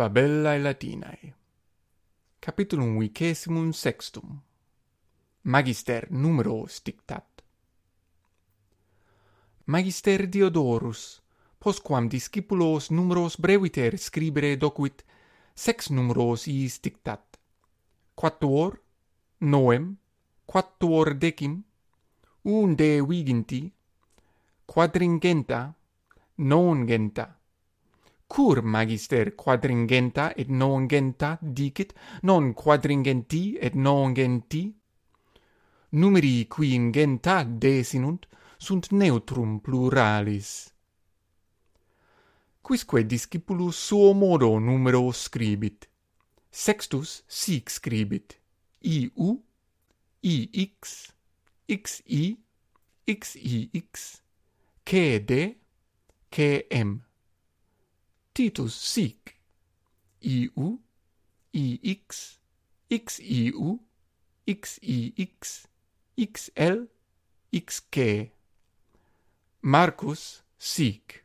Fabellae Latinae Capitulum vicesimum sextum. Magister numeros dictat Magister Diodorus posquam discipulos numeros breviter scribere docuit sex numeros iis dictat. Quattuor noem quattuor decim unde viginti quadringenta nongenta cur magister quadringenta et nongenta dicit, non quadringenti et nongenti? Numeri qui ingenta desinunt, sunt neutrum pluralis. Quisque discipulus suo modo numero scribit. Sextus sic scribit. IU, IX, XI, XIX, k m Titus sic. Iu, ix, xiu, xix, xl, xk. Marcus sic.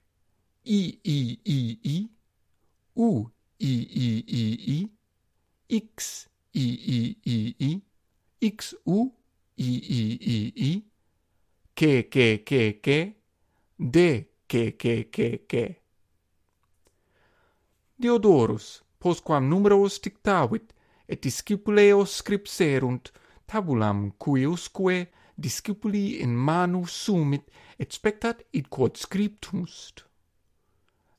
I u iiii, x iiii, xu iiii, kkk, d kkk. Diodorus, postquam numeros dictavit, et discipuleos scripserunt, tabulam cuiusque discipuli in manu sumit, et spectat id quod scriptumst.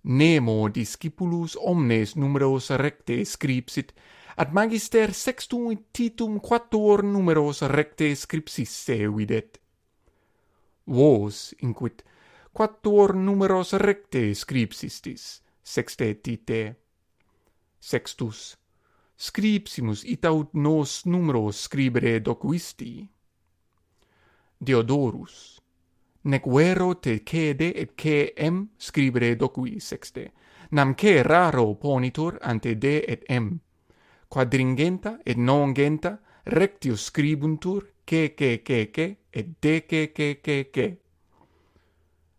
Nemo discipulus omnes numeros recte scripsit, ad magister sextum et titum quattuor numeros recte scripsisse videt. Vos, inquit, quattuor numeros recte scripsistis, sextetite sextus. Scripsimus ita ut nos numeros scribere docuisti. Diodorus. Nec vero te cede et che em scribere docui sexte namque raro ponitur ante de et em. Quadringenta et nongenta rectius scribuntur che che che che et de che che che che.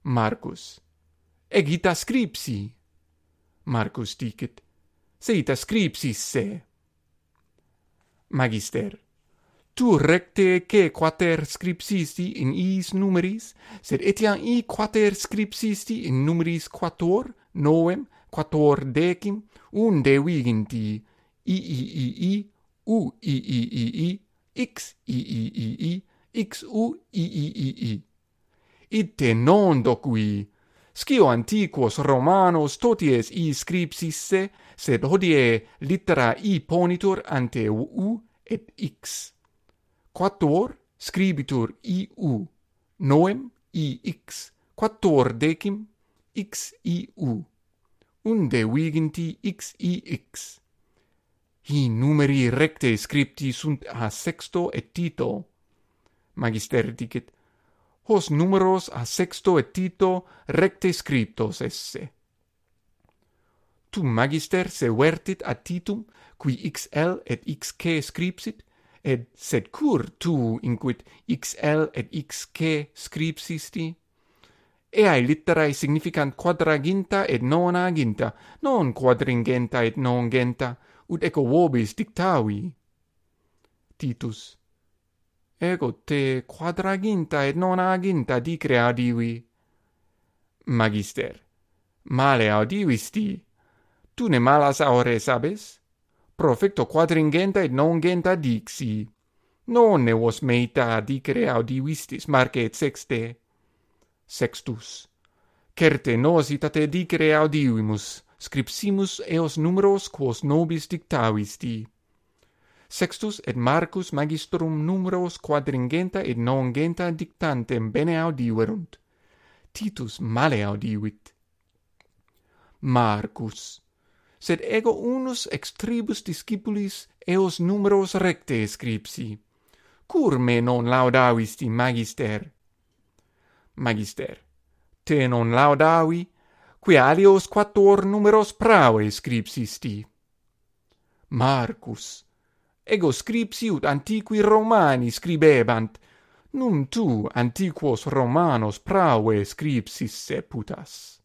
Marcus. Egita scripsi Marcus dicit, seita scripsis se. Magister, tu recte che quater scripsisti in is numeris, sed etiam i quater scripsisti in numeris quator, novem, quator decim, unde viginti, i i i i, u i i i i, x i i i i, x u i i i i. Ite non docui, Scio antiquos Romanos toties i scripsisse, sed hodie littera i ponitur ante u et x. Quattuor scribitur i u, noem i x, quattuor decim x i u, unde viginti x i x. Hi numeri recte scripti sunt a sexto et tito. Magister dicit, hos numeros a sexto et Tito recte scriptos esse. Tu magister se vertit a Titum, qui XL et XK scripsit, et sed cur tu inquit XL et XK scripsisti? Eae litterae significant quadraginta et nonaginta, non quadringenta et nongenta, ut eco vobis dictavi. Titus ego te quadraginta et non aginta dicre adivi. Magister, male audivis ti. Tu ne malas aure sabes? Profecto quadringenta et non genta dixi. Non ne vos meita dicere audivistis marce et sexte. Sextus, certe nos itate dicere audivimus, scripsimus eos numeros quos nobis dictavisti. Sextus et Marcus magistrum numeros quadringenta et nongenta dictantem bene audiverunt. Titus male audivit. Marcus. Sed ego unus ex tribus discipulis eos numeros recte scripsi. Cur me non laudavisti magister? Magister. Te non laudavi, qui alios quattuor numeros prae scripsisti. Marcus ego scripsiut antiqui Romani scribebant, num tu antiquos Romanos praue scripsis seputas.